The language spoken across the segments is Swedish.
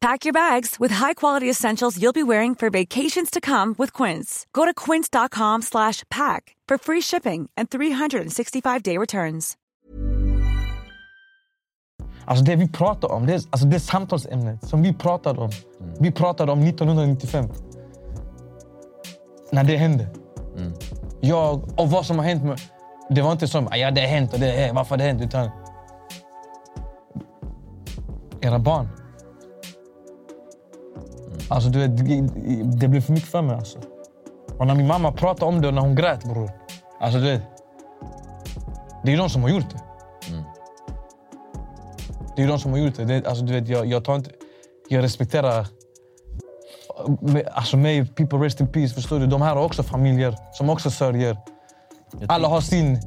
Pack your bags with high-quality essentials you'll be wearing for vacations to come with Quince. Go to quince.com slash pack for free shipping and 365-day returns. Alltså det vi pratar om, det, är, alltså det samtalsämnet som vi pratade om. Mm. Vi pratade om 1995. När det hände. Mm. Jag, och vad som har hänt med... Det var inte som ah, ja det har hänt och det är, varför det har hänt. Utan era barn. Alltså du vet, det, blev för mycket för mig. Alltså. Och när min mamma pratade om det och när hon grät bror. Alltså du vet. Det är ju de som har gjort det. Det är ju de som har gjort det. det alltså, du vet, jag, jag, tar inte, jag respekterar alltså, mig, people rest in peace. Förstår du? De här har också familjer som också sörjer. Alla har sin...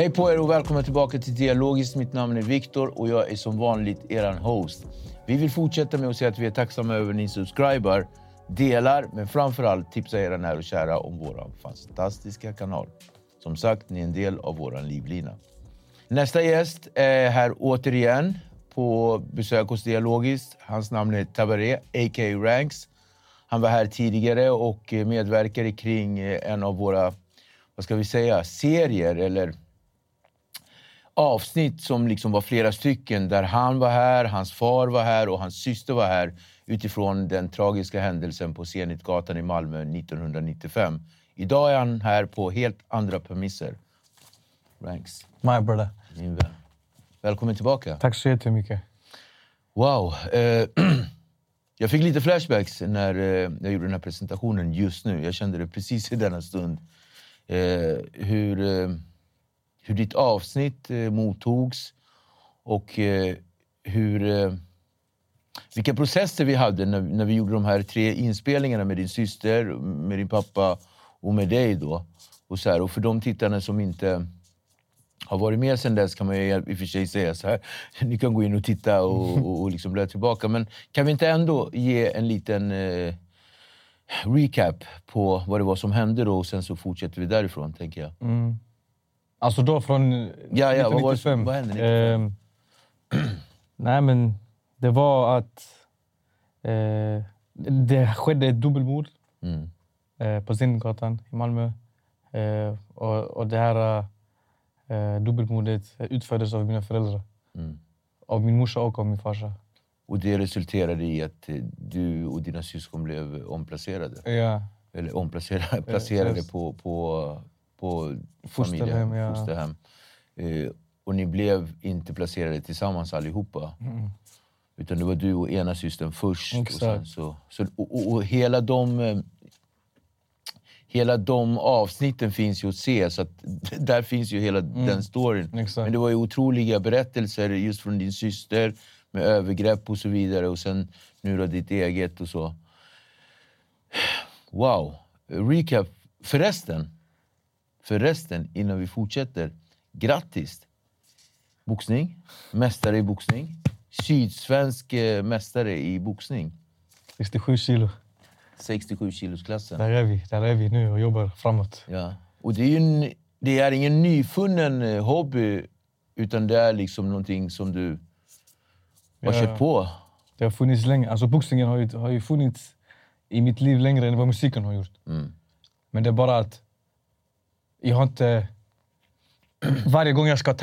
Hej på er och välkomna tillbaka till Dialogiskt. Mitt namn är Viktor och jag är som vanligt er host. Vi vill fortsätta med att säga att vi är tacksamma över ni subscriber, delar, men framför allt tipsar era nära och kära om vår fantastiska kanal. Som sagt, ni är en del av vår livlina. Nästa gäst är här återigen på besök hos Dialogiskt. Hans namn är Tabaré, a.k.a. Ranks. Han var här tidigare och medverkade kring en av våra, vad ska vi säga, serier eller avsnitt som liksom var flera stycken där han var här, hans far var här och hans syster var här utifrån den tragiska händelsen på Zenitgatan i Malmö 1995. Idag är han här på helt andra premisser. Ranks, My brother. min vän. Välkommen tillbaka. Tack så jättemycket. Wow. Eh, jag fick lite flashbacks när eh, jag gjorde den här presentationen just nu. Jag kände det precis i denna stund. Eh, hur, hur ditt avsnitt eh, mottogs och eh, hur, eh, vilka processer vi hade när, när vi gjorde de här tre inspelningarna med din syster, med din pappa och med dig. då. Och, så här, och för de tittarna som inte har varit med sen dess kan man ju i och för sig säga så här. Ni kan gå in och titta och, och, och liksom tillbaka. Men kan vi inte ändå ge en liten eh, recap på vad det var som hände då och sen så fortsätter vi därifrån, tänker jag. Alltså då från Ja, ja, vad var det 1995. som- vad hände 95? Ehm, nej, men det var att eh, det skedde ett dubbelmord Mm. eh, på Zenitgatan i Malmö. Eh, och, och det här eh, dubbelmordet utfördes av mina föräldrar. Mm. Av min morsa och av min farsa. Och det resulterade i att eh, du och dina syskon blev omplacerade. Ja, Eller omplacerade, placerade yes. på, på, på Fosterhem, ja. fosterhem. Eh, och ni blev inte placerade tillsammans allihopa. Utan det var du och ena systern först. Och, sen Exakt. så, så, och, och, och hela de... eh, Hela de avsnitten finns ju att se, så att där finns ju hela den storyn. Exakt. Men det var ju otroliga berättelser just från din syster med övergrepp och så vidare. Och sen nu då ditt eget och så. Wow. Recap. Förresten, förresten innan vi fortsätter. Grattis! Boxning, mästare i boxning. Sydsvensk eh, mästare i boxning. 67 kilo. 67 kilosklassen. Där är vi, där är vi nu och jobbar framåt. Ja. Och det är, en, det är ingen nyfunnen eh, hobby, utan det är liksom någonting som du har Ja. kört på. Det har funnits länge. Alltså boxningen har ju, har ju funnits i mitt liv längre än vad musiken har gjort. Mm. Men det är bara att jag har inte... Varje gång jag ska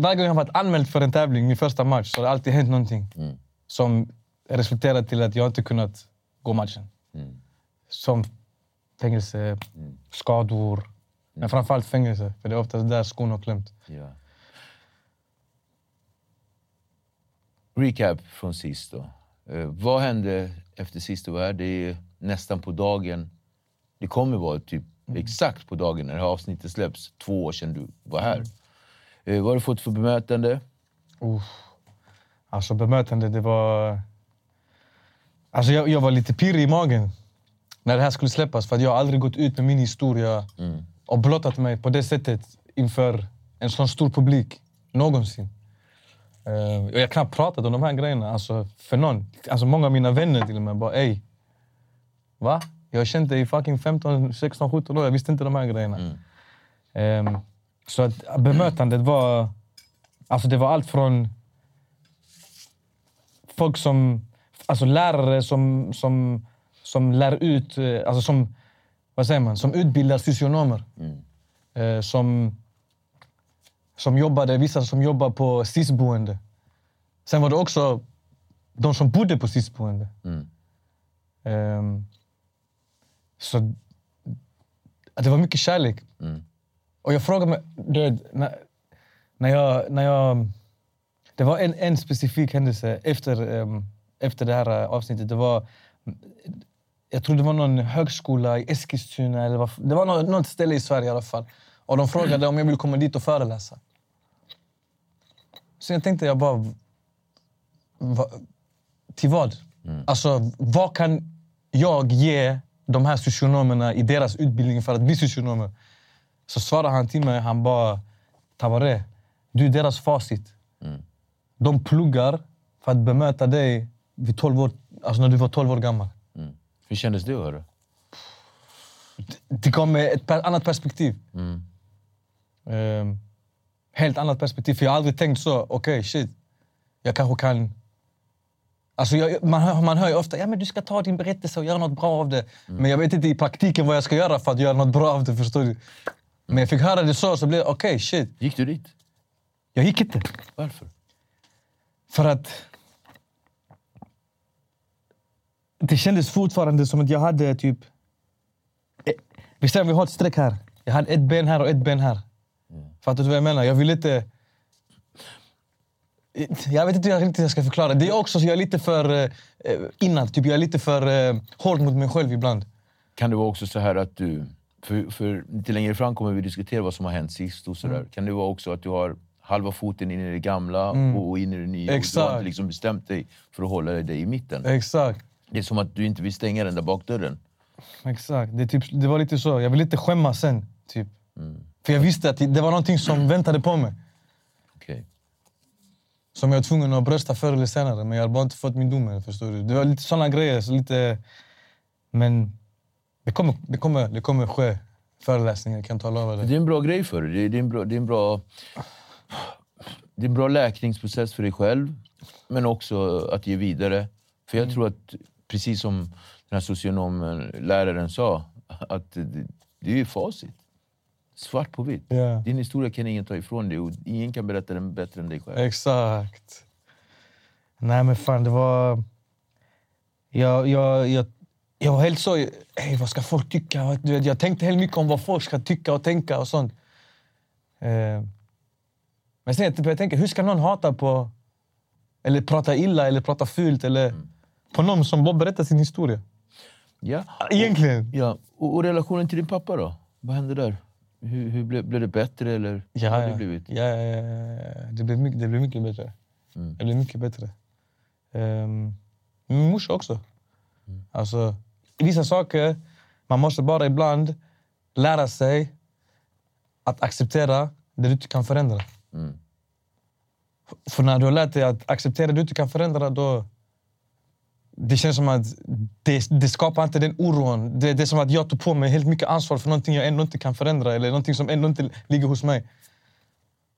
varje gång jag har varit anmäld för en tävling, min första match, så har det alltid hänt någonting Mm. som resulterat till att jag inte kunnat gå matchen. Mm. Som fängelse, skador, men framförallt fängelse. För det är oftast där skon har klämt. Ja. Recap från sist då. Eh, vad hände efter sist? Det är nästan på dagen. Det kommer vara typ exakt på dagen när det här avsnittet släpps. Två år sedan du var här. Eh, vad har du fått för bemötande? Uff. Alltså bemötande, det var... Alltså jag, jag var lite pirrig i magen när det här skulle släppas. För jag har aldrig gått ut med min historia och blottat mig på det sättet inför en sån stor publik någonsin. Eh, och jag har knappt pratat om de här grejerna alltså, för någon. Alltså många av mina vänner till och med bara ey, va? Jag har känt dig i fucking 15, 16, 17 år. Jag visste inte de här grejerna. Ehm, så att bemötandet var... Alltså det var allt från folk som... Alltså lärare som, som, som lär ut... eh, Alltså som, vad säger man? Som utbildar socionomer. Eh, som, som jobbade, vissa som jobbar på SIS-boende. Sen var det också de som bodde på SIS-boende. Ehm, så det var mycket kärlek. Och jag frågar mig, du vet, när, när, jag, när jag... Det var en, en specifik händelse efter, ehm, efter det här eh, avsnittet. Det var, jag tror det var någon högskola i Eskilstuna. Eller vad, det var något, något ställe i Sverige i alla fall. Och de frågade om jag ville komma dit och föreläsa. Så jag tänkte jag bara... Va, till vad? Alltså, vad kan jag ge de här socionomerna i deras utbildning för att bli socionomer? Så svarade han till mig, han bara Tabaré, du är deras facit. De pluggar för att bemöta dig vid 12 år, alltså när du var 12 år gammal. Hur kändes det höra? Det gav mig ett annat perspektiv. Ehm, helt annat perspektiv. För jag har aldrig tänkt så, okej shit, jag kanske kan... Alltså jag, man, hör, man hör ju ofta ja, men du ska ta din berättelse och göra något bra av det. Men jag vet inte i praktiken vad jag ska göra för att göra något bra av det. Förstår du? Men jag fick höra det så, så blev det okej shit. Gick du dit? Jag gick inte. Varför? För att... Det kändes fortfarande som att jag hade typ... Eh, Vi säger vi har ett streck här. Jag hade ett ben här och ett ben här. Fattar du vad jag menar? Jag vill inte... Jag vet inte hur jag ska förklara. Det är också så jag är lite för eh, innan. Typ jag är lite för eh, hård mot mig själv ibland. Kan det vara också så här att du... För, för lite längre fram kommer vi diskutera vad som har hänt sist. och sådär. Mm. Kan det vara också att du har halva foten in i det gamla och in i det nya? Och du har Exakt. inte liksom bestämt dig för att hålla dig i mitten. Exakt. Det är som att du inte vill stänga den där bakdörren. Exakt. Det, typ, det var lite så. Jag ville inte skämmas sen. Typ. För jag visste att det det var någonting som väntade på mig. Som jag var tvungen att brösta förr eller senare, men jag har bara inte fått min dom än, förstår du. Det var lite såna grejer, så lite... Men det kommer, det kommer, det kommer ske föreläsningar, kan jag tala över Det det. är en bra grej för dig. Det är, det är en bra... Det är en bra det är en bra läkningsprocess för dig själv, men också att ge vidare. För jag tror att, precis som den här socionomen, läraren sa, att det, det är ju facit. Svart på vitt. Ja. Din historia kan ingen ta ifrån dig och ingen kan berätta den bättre än dig själv. Exakt. Nej men fan, det var... Jag, jag, jag, jag var helt så... Hey, vad ska folk tycka? Du vet, jag tänkte helt mycket om vad folk ska tycka och tänka och sånt. Eh, men sen jag började tänka, hur ska någon hata på... Eller prata illa eller prata fult eller på någon som bara berättar sin historia? Ja. Egentligen. Ja. Och, och relationen till din pappa då? Vad hände där? Hur, hur blev, blev det bättre eller Ja, har det blivit? Ja, ja, ja, ja. Det, blev mycket, det blev mycket bättre. Det blev mycket bättre. Um, min morsa också. Alltså, vissa saker, man måste bara ibland lära sig att acceptera det du inte kan förändra. För när du har lärt dig att acceptera det du inte kan förändra, då, det känns som att det, det skapar inte den oron. Det, det är som att jag tog på mig helt mycket ansvar för någonting jag ändå inte kan förändra eller någonting som ändå inte ligger hos mig.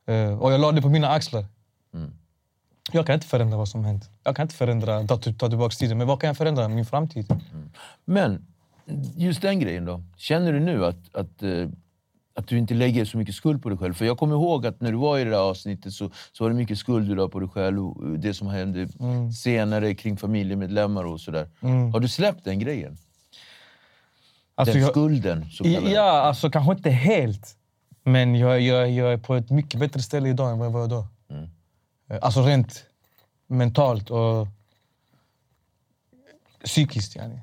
Eh, och jag la det på mina axlar. Jag kan inte förändra vad som hänt. Jag kan inte förändra, ta, ta tillbaka tiden. Men vad kan jag förändra? Min framtid. Men just den grejen då. Känner du nu att, att, eh, att du inte lägger så mycket skuld på dig själv? För jag kommer ihåg att när du var i det där avsnittet så, så var det mycket skuld du la på dig själv. Och det som hände senare kring familjemedlemmar och sådär. Har du släppt den grejen? Alltså, den jag- skulden? Så kallade. Ja, alltså kanske inte helt. Men jag, jag, jag är på ett mycket bättre ställe idag än vad jag var då. Eh, Alltså rent mentalt och psykiskt. Yani.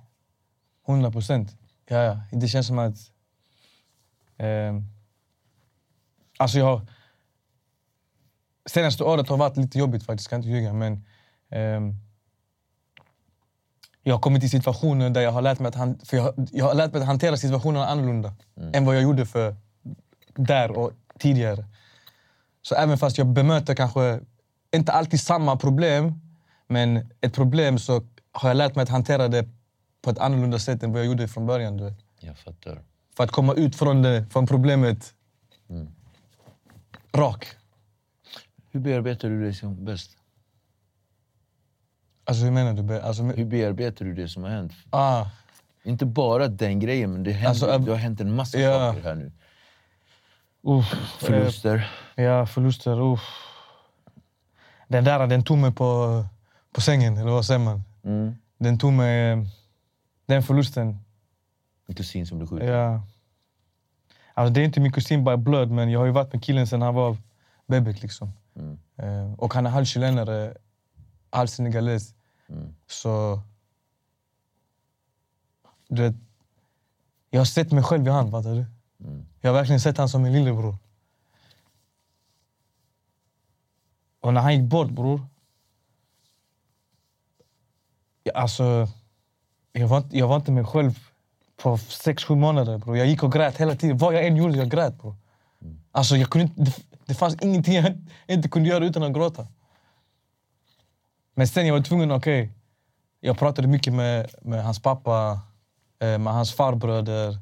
100 procent. Ja, ja. Det känns som att... Eh, alltså jag... Senaste året har varit lite jobbigt faktiskt, kan inte ljuga. Men, ehm, jag har kommit till situationer där jag har lärt mig att, han, för jag, jag har lärt mig att hantera situationerna annorlunda än vad jag gjorde för där och tidigare. Så även fast jag bemöter kanske inte alltid samma problem, men ett problem så har jag lärt mig att hantera det på ett annorlunda sätt än vad jag gjorde från början. Du vet. Jag fattar. För att komma ut från, det, från problemet rak. Hur bearbetar du det som bäst? Alltså hur menar du? Alltså, Hur bearbetar du det som har hänt? ah, Inte bara den grejen, men det, händer, Alltså, det har hänt en massa ja. saker här nu. uff, Förluster. Eh, ja, förluster. Uff. Den där den tog mig på, på sängen, eller vad säger man? Mm. Den tog mig... eh, Den förlusten. En kusin som blev skjuten. Ja. Alltså, det är inte min kusin by blood, men jag har ju varit med killen sedan han var bebis. Liksom. Eh, och han är halv chilenare, halv senegales. Så... Du vet, jag har sett mig själv i han, fattar du? Jag har verkligen sett han som min lillebror. Och när han gick bort, bror... Alltså, jag var, inte- jag var inte mig själv på sex, sju månader. Bro. Jag gick och grät hela tiden. Vad jag än gjorde, jag grät. Bro. Alltså, jag kunde inte, det, det fanns ingenting jag inte kunde göra utan att gråta. Men sen jag var tvungen, okej. jag pratade mycket med, med hans pappa, eh, med hans farbröder.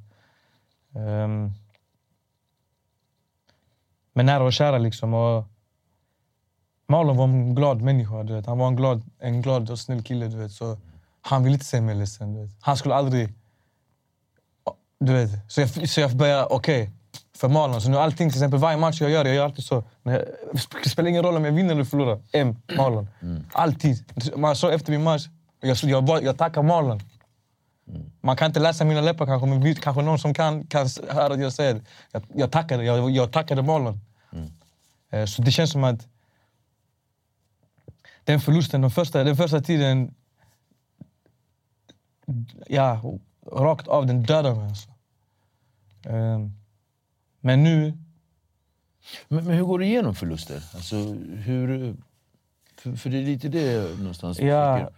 Ehm. Um, med nära och kära liksom. Och Marlon var en glad människa. Du vet. Han var en glad, en glad och snäll kille. Du vet. Så han ville inte se mig ledsen. Du vet. Han skulle aldrig... Du vet. Så jag, så jag började, okej, för Marlon. Så nu allting, till exempel varje match jag gör, jag gör alltid så. När det spelar ingen roll om jag vinner eller förlorar. M, Marlon. Alltid. Man såg efter min match, jag, jag, jag tackar Marlon. Man kan inte läsa mina läppar kanske, men kanske någon som kan, kan höra att jag säger det. Jag, jag tackade, jag, jag tackade Marlon. Eh, Så det känns som att den förlusten, den första, den första tiden, ja, rakt av, den dödade mig. Alltså. Ehm, Men nu, Men, men hur går du igenom förluster? Alltså, hur, för, för det är lite det någonstans ja, försöker-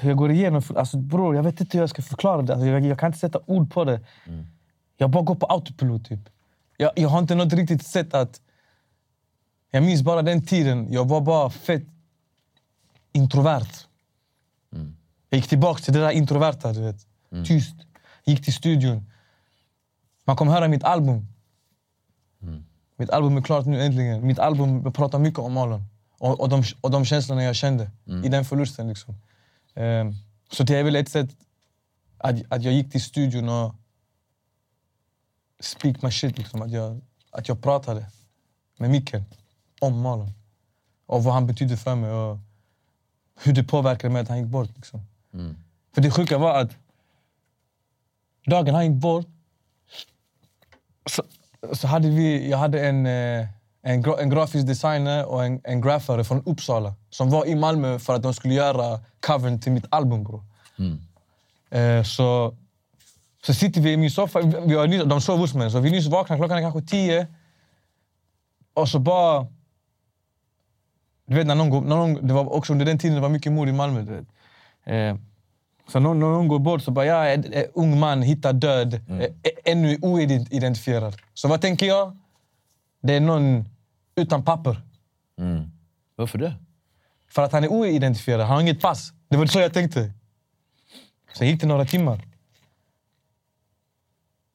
hur jag går igenom, alltså bror, jag vet inte hur jag ska förklara det. Alltså, jag, jag kan inte sätta ord på det. Jag bara går på autopilot typ. Jag, jag har inte något riktigt sätt att... Jag minns bara den tiden, jag var bara fett introvert. Jag gick tillbaka till det där introverta, du vet. Tyst. Gick till studion. Man kommer höra mitt album. Mitt album är klart nu äntligen. Mitt album pratar mycket om Marlon. Och, och, de, och de känslorna jag kände i den förlusten. Liksom. Ehm, så det är väl ett sätt att, att jag gick till studion och speak my shit. Liksom. Att, jag, att jag pratade med micken om Marlon. Och vad han betydde för mig och hur det påverkade mig att han gick bort. Liksom. För det sjuka var att dagen han gick bort så, så hade vi, jag hade en, eh, en, gra, en grafisk designer och en, en graffare från Uppsala som var i Malmö för att de skulle göra covern till mitt album. Bro. Eh, så, så sitter vi i min soffa, vi, har nyss, de sov hos mig, så vi nyss vakna, klockan är kanske tio. Och så bara... Du vet, när någon när någon, det var också under den tiden det var mycket mord i Malmö. Du vet. Eh, så när någon går bort så bara, ja, en, en ung man hittar död, eh, ännu oidentifierad. Så vad tänker jag? Det är någon utan papper. Varför det? För att han är oidentifierad, han har inget pass. Det var så jag tänkte. Sen gick det några timmar.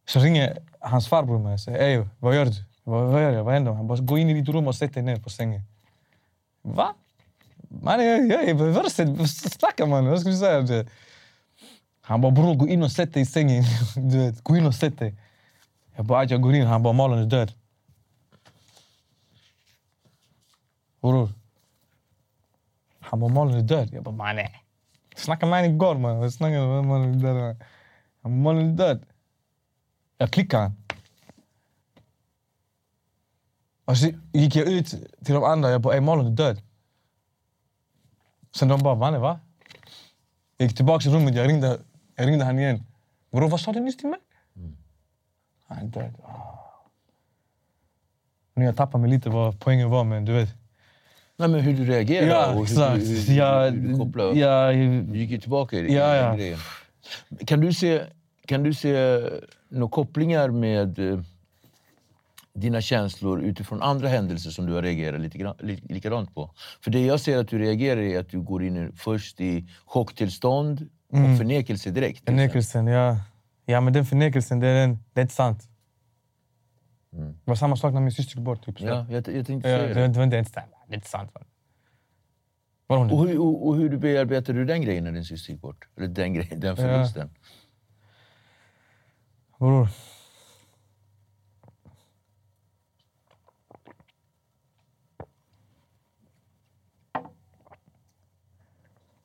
Så ringer hans farbror mig och säger Ey, vad gör du? Vad, vad gör jag? Vad händer? Han bara, gå in i ditt rum och sätt dig ner på sängen. Va? Man, jag, jag är bevuxen. Vad snackar man? Vad ska du säga? Han bara, bror gå in och sätt dig i sängen. Du vet, gå in och sätt dig. Jag bara, jag går in. Han bara, Malin är död. Bror. Han bara, Malin är död. Jag bara, mannen. Snackade med honom igår man. Jag snackade med Malin är död. man. Han bara, Malin är död. Jag klickade han. Och så gick jag ut till de andra. Jag bara, ey Malin är död. Sen de bara, mannen va? E, jag gick tillbaka till rummet. Jag ringde, ringde han igen. Bror, vad sa du nyss till mig? Han är död. Ah. Nu jag tappar mig lite vad poängen var, men du vet. Nej, men hur du reagerar Ja, och hur, exakt. du- hur, Jag- hur du kopplar upp. jag- Du gick ju tillbaka i, Ja, ja. grejen. Kan du se, kan du se några kopplingar med eh, dina känslor utifrån andra händelser som du har reagerat lite likadant på? För det jag ser att du reagerar är att du går in först i chocktillstånd och förnekelse direkt. Förnekelsen, ja. Ja, men den förnekelsen, den, det är inte sant. Det var samma sak när min syster gick bort. Typ. Ja, jag, jag tänkte Ja, säga det, det. det, är inte sant. Det är inte sant. nu? Och hur, och, och hur du bearbetar du den grejen när din syster gick bort? Eller den, grejen, den förlusten? Bror.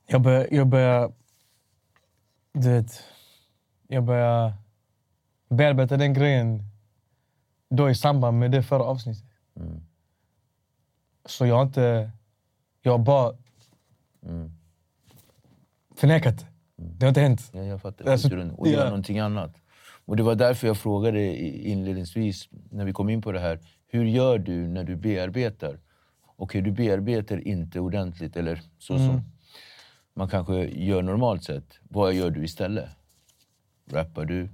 Jag börjar... Jag börjar du vet, jag börjar bearbeta den grejen då i samband med det förra avsnittet. Så jag har inte... Jag har bara förnekat det. Det har inte hänt. Ja, jag fattar. Alltså, och gör ja. någonting annat. Och det var därför jag frågade inledningsvis, när vi kom in på det här. Hur gör du när du bearbetar? Okej, du bearbetar inte ordentligt, eller så Mm. Man kanske gör normalt sett. Vad gör du istället? Rappar du?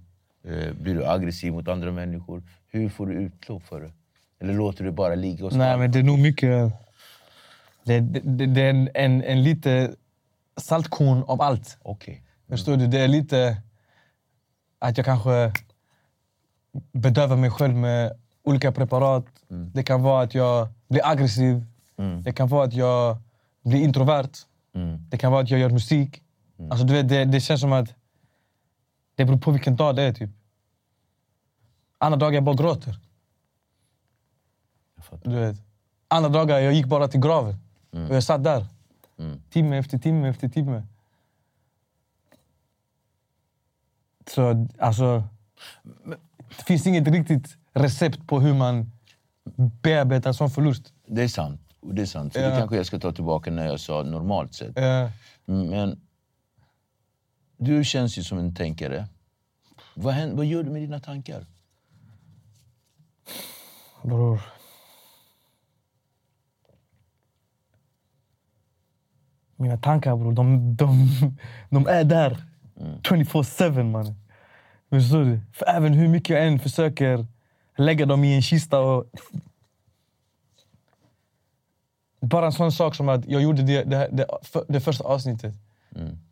Eh, blir du aggressiv mot andra människor? Hur får du utlopp för det? Eller låter du bara ligga och Nej, men det är nog mycket... Det, det, det, är en, en, en lite saltkorn av allt. Okej. Förstår du? Det är lite att jag kanske bedövar mig själv med olika preparat. Det kan vara att jag blir aggressiv. Det kan vara att jag blir introvert. Det kan vara att jag gör musik. Alltså, du vet, det, det känns som att det beror på vilken dag det är. Typ. Andra dagar jag bara gråter. Du vet. Andra dagar jag gick bara till graven. Och jag satt där. Timme efter timme efter timme. Så alltså... Det finns inget riktigt recept på hur man bearbetar en sån förlust. Det är sant. Och Det är sant. För Ja. det kanske jag ska ta tillbaka när jag sa normalt sett. Eh, Men du känns ju som en tänkare. Vad, händer, vad gör du med dina tankar? bror. Mina tankar bror, de, de, de är där. 24-7 man. Förstår du? För även hur mycket jag än försöker lägga dem i en kista och... Bara en sån sak som att jag gjorde det, det, det, för- det första avsnittet.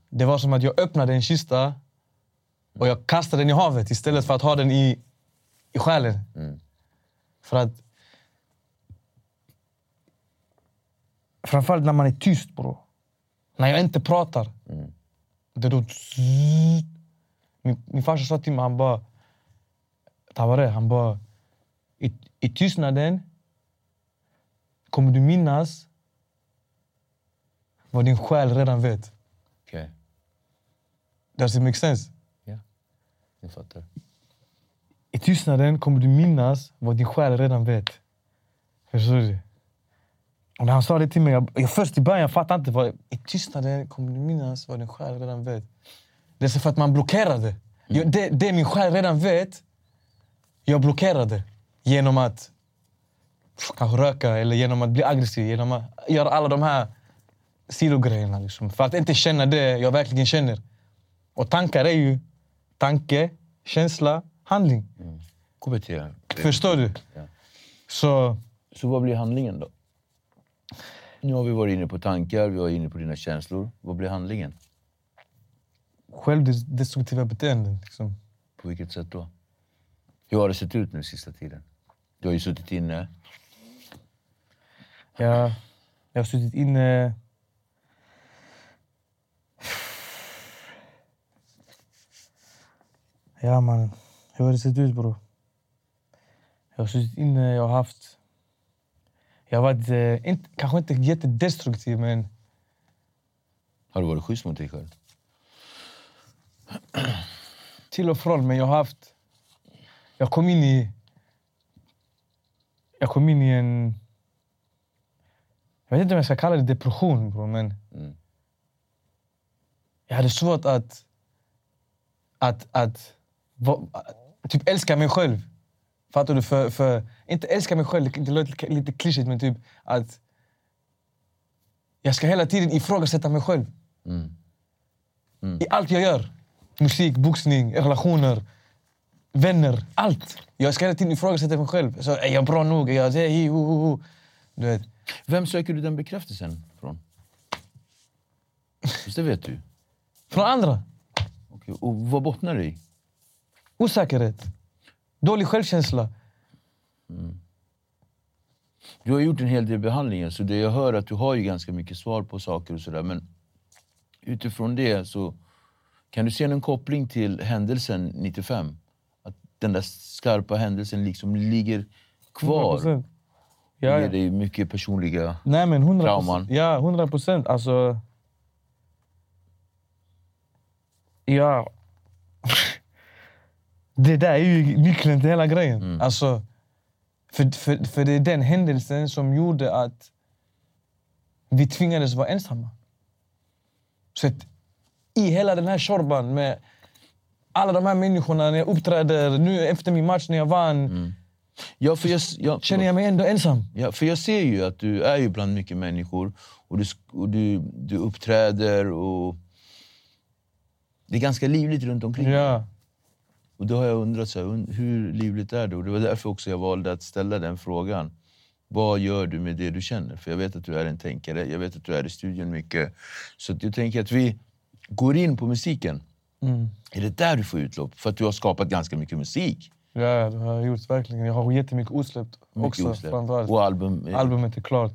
Det var som att jag öppnade en kista och jag kastade den i havet istället för att ha den i, i själen. För att... Framförallt när man är tyst bror. När jag inte pratar. Det då... Min, min farsa sa till mig, han bara... Tabare, han bara... I, I tystnaden kommer du minnas vad din själ redan vet. Okej, Does it make sense? ja. Jag fattar. I tystnaden kommer du minnas vad din själ redan vet. Förstår du? Och när han sa det till mig, jag, jag först i början fattade inte. Vad, I tystnaden kommer du minnas vad din själ redan vet. Det är så för att man blockerar det. Jag, det. Det min själ redan vet, jag blockerar det. Genom att kanske röka eller genom att bli aggressiv. Genom att göra alla de här sidogrejerna. Liksom. För att inte känna det jag verkligen känner. Och tankar är ju tanke, känsla, handling. KBT. Förstår du? Ja. Så Så vad blir handlingen då? Nu har vi varit inne på tankar, vi var inne på dina känslor. Vad blir handlingen? självdestruktiva beteenden. Liksom. På vilket sätt då? Hur har det sett ut nu sista tiden? Du har ju suttit inne. Jag, jag har suttit inne... Ja, man. Hur har det sett ut, bror? Jag har suttit inne, jag har haft... Jag har varit, eh, inte, kanske inte jättedestruktiv, men Har du varit schysst mot dig själv? till och från. Men jag har haft... Jag kom in i... Jag kom in i en... Jag vet inte om jag ska kalla det depression, bro, men... Jag hade svårt att... Att... att va- typ älska mig själv. Fattar du? För, för, inte älska mig själv, det låter lite klyschigt, men typ att... Jag ska hela tiden ifrågasätta mig själv. I allt jag gör. Musik, boxning, relationer, vänner, allt. Jag ska hela tiden ifrågasätta mig själv. Så, är jag bra nog? Är jag? Hi, ho, ho, ho. Du vet. Vem söker du den bekräftelsen från? Just det vet du. Från andra. Okej, Och vad bottnar det i? Osäkerhet. Dålig självkänsla. Du har gjort en hel del behandlingar, så det jag hör att du har ju ganska mycket svar på saker och sådär. Men utifrån det så kan du se någon koppling till händelsen 95? Att den där skarpa händelsen liksom ligger kvar? 100%. Det Ja, ger ja. dig mycket personliga... Nej, men 100 Trauman. Ja, 100 procent. Alltså... Ja... Det där är ju nyckeln till hela grejen. Alltså, för, för, för det är den händelsen som gjorde att vi tvingades vara ensamma. Så att i hela den här shorban med alla de här människorna när jag uppträder, nu efter min match när jag vann, Ja, för jag, ja, känner jag mig ändå ensam. Ja, för jag ser ju att du är ju bland mycket människor och du, och du, du uppträder och... Det är ganska livligt runt omkring. Ja. Och då har jag undrat så här, hur livligt är det? Och det var därför också jag valde att ställa den frågan. Vad gör du med det du känner? För jag vet att du är en tänkare, jag vet att du är i studion mycket. Så jag tänker att vi går in på musiken. Mm. Är det där du får utlopp? För att du har skapat ganska mycket musik. Ja, det har jag gjort verkligen. Jag har jättemycket osläppt Mycket också. osläppt. framförallt. Och album. eh, Albumet är klart.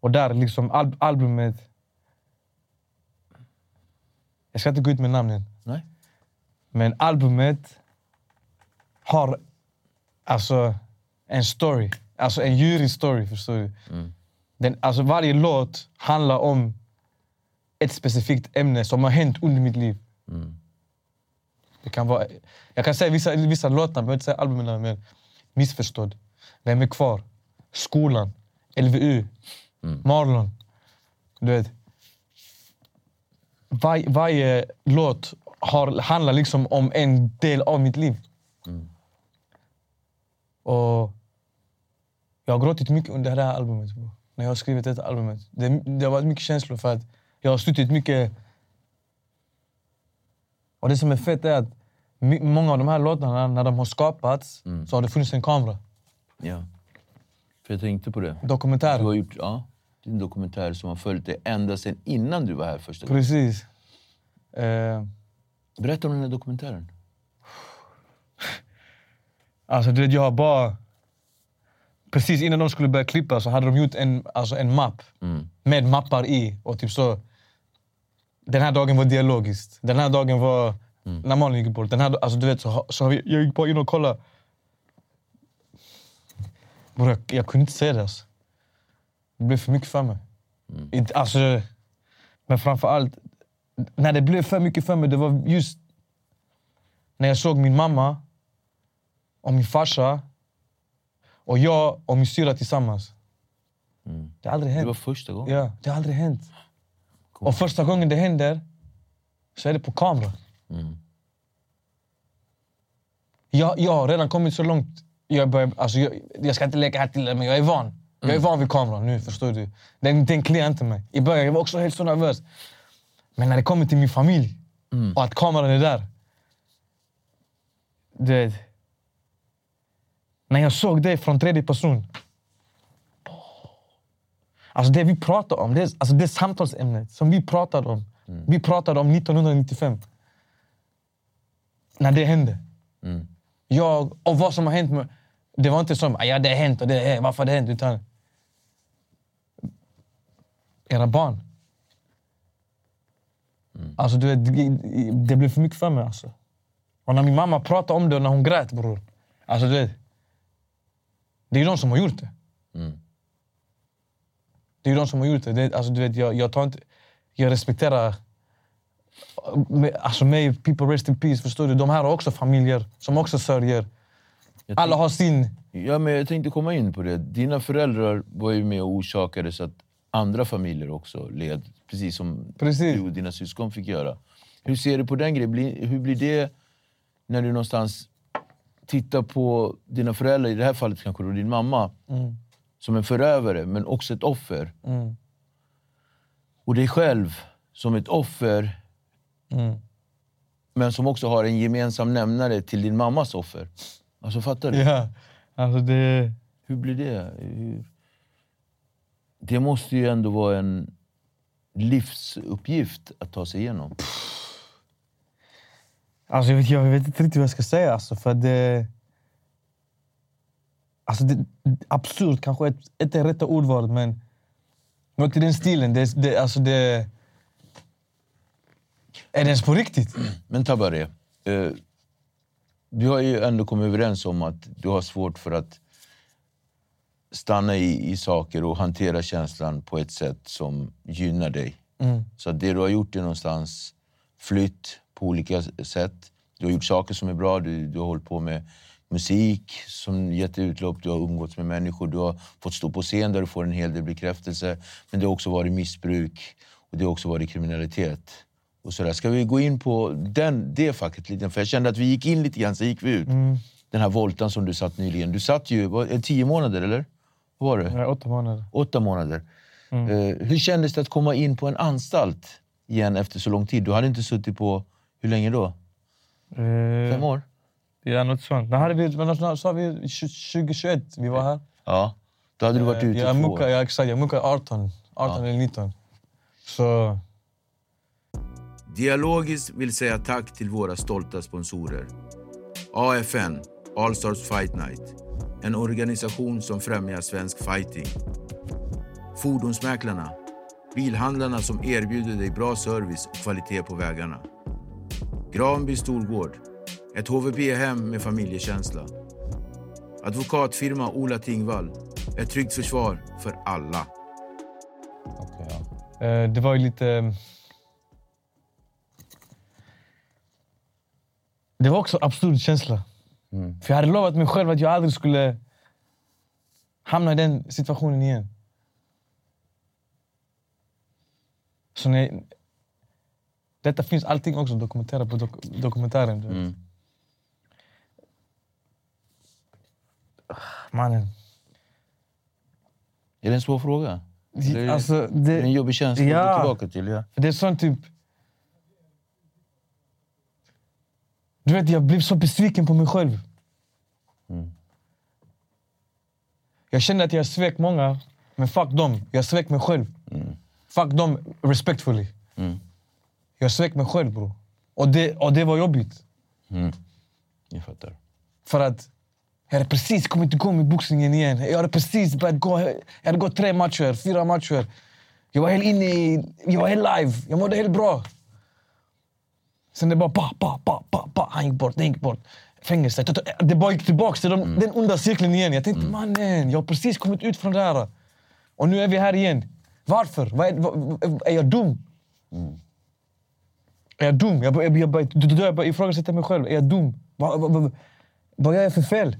Och där liksom, al albumet... Jag ska inte gå ut med namnen. Nej? Men albumet har alltså en story. Alltså en jurystory, förstår du? Den, alltså varje låt handlar om ett specifikt ämne som har hänt under mitt liv. Det kan vara, jag kan säga vissa, vissa låtar, jag behöver inte säga albumen, men Missförstådd, Vem är kvar? Skolan, LVU, Marlon. Du vet. Var, varje låt har, handlar liksom om en del av mitt liv. Och jag har gråtit mycket under det här albumet. Bro. När jag har skrivit detta albumet. Det, det har varit mycket känslor för att jag har suttit mycket... Och det som är fett är att många av de här låtarna, när de har skapats, så har det funnits en kamera. Ja. För jag tänkte på det. Dokumentär. Du har gjort ja, din dokumentär som har följt dig ända sedan innan du var här första gången. Precis. Eh, Berätta om den här dokumentären. alltså du vet, jag har bara... Precis innan de skulle börja klippa så hade de gjort en, alltså en mapp med mappar i. Och typ så... Den här dagen var dialogiskt. Den här dagen var när Malin gick bort. Den här, alltså du vet, så, så vi, jag gick bara in och kollade. Bror, jag, jag kunde inte se det. Alltså. Det blev för mycket för mig. Inte, alltså, men framför allt, när det blev för mycket för mig, det var just när jag såg min mamma och min farsa och jag och min syra tillsammans. Det har aldrig Det hänt. var första gången. Ja, det har aldrig hänt. Och första gången det händer så är det på kamera. Jag, jag har redan kommit så långt. Jag, börjar, alltså jag, jag ska inte leka här till men jag är van. Jag är van vid kameran nu, förstår du. Den, den kliar inte mig. I början jag var också helt så nervös. Men när det kommer till min familj och att kameran är där. Du vet. När jag såg det från tredje person. Alltså det vi pratar om, det, alltså det samtalsämnet som vi pratade om. Vi pratade om 1995. när det hände. Jag, och vad som har hänt. Med, det var inte som ja, det har hänt och det är, varför har det hänt. Utan era barn. Alltså, du vet, det, det blev för mycket för mig. Alltså. Och när min mamma pratade om det och när hon grät, bror. Alltså, du vet, det är de som har gjort det. Det är de som har gjort det. det alltså, du vet, jag, jag, tar inte, jag respekterar Alltså mig, people rest in peace, förstår du? De här har också familjer som också sörjer. Alla har sin... Ja, men jag tänkte komma in på det. Dina föräldrar var ju med och orsakade så att andra familjer också led. Precis som Precis. du och dina syskon fick göra. Hur ser du på den grejen? Hur blir det när du någonstans tittar på dina föräldrar, i det här fallet kanske då din mamma, som en förövare men också ett offer? Och dig själv som ett offer men som också har en gemensam nämnare till din mammas offer. Alltså fattar du? Ja, alltså det... Hur blir det? Hur... Det måste ju ändå vara en livsuppgift att ta sig igenom. Alltså jag, vet, jag vet inte riktigt vad jag ska säga. Alltså, för det, alltså det, absurt kanske inte är rätta ordvalet, men något i den stilen. Det, det, alltså det, är det ens på riktigt? Men Tabaré, eh, vi har ju ändå kommit överens om att du har svårt för att stanna i, i saker och hantera känslan på ett sätt som gynnar dig. Så att det du har gjort är någonstans flytt på olika sätt. Du har gjort saker som är bra, du, du har hållit på med musik som gett utlopp, du har umgåtts med människor, du har fått stå på scen där du får en hel del bekräftelse. Men det har också varit missbruk och det har också varit kriminalitet. Och så där. Ska vi gå in på den, det facket lite? För jag kände att vi gick in lite grann, så gick vi ut. Den här voltan som du satt nyligen. Du satt ju vad, eh, tio månader, eller? Vad var det? Ja, åtta månader. Åtta månader. Eh, hur kändes det att komma in på en anstalt igen efter så lång tid? Du hade inte suttit på, hur länge då? Fem år? Ja, något sånt. När hade vi, när sa vi 2021 vi var här? Ja. Då hade du varit ute Eh, jag två muckade, år. ja, exakt, jag muckade 18, 18 eller 19. Så Dialogiskt vill säga tack till våra stolta sponsorer. AFN, All Stars Fight Night. En organisation som främjar svensk fighting. Fordonsmäklarna. Bilhandlarna som erbjuder dig bra service och kvalitet på vägarna. Granby Storgård. Ett HVB-hem med familjekänsla. Advokatfirma Ola Tingvall. Ett tryggt försvar för alla. Eh, det var ju lite... Det var också en absurd känsla. För jag hade lovat mig själv att jag aldrig skulle hamna i den situationen igen. Så när jag, detta finns allting också dokumenterat på dok dokumentären. du vet. Ah, Mannen. Är det en svår fråga? Eller Alltså, är det, det en jobbig känsla Ja. att gå tillbaka till? Ja. För det är sånt typ... Du vet, jag blev så besviken på mig själv. Jag kände att jag svek många, men fuck dem. Jag svek mig själv. Fuck dem respectfully. Jag svek mig själv bror. Och det, och det var jobbigt. Jag fattar. För att jag hade precis kommit igång med boxningen igen. Jag hade precis börjat gå. Jag hade gått tre matcher, fyra matcher. Jag var helt inne i... Jag var helt live. Jag mådde helt bra. Sen det bara pa, pa, pa, pa, pa. Han gick bort, den gick bort. Fängelse. Det bara gick tillbaka till de, den onda cirkeln igen. Jag tänkte, mannen, jag har precis kommit ut från det här. Och nu är vi här igen. Varför? Vad är, är jag dum? Är jag dum? Jag jag då- då jag börjar ifrågasätta mig själv. Är jag dum? Vad, vad, vad, vad gör jag för fel?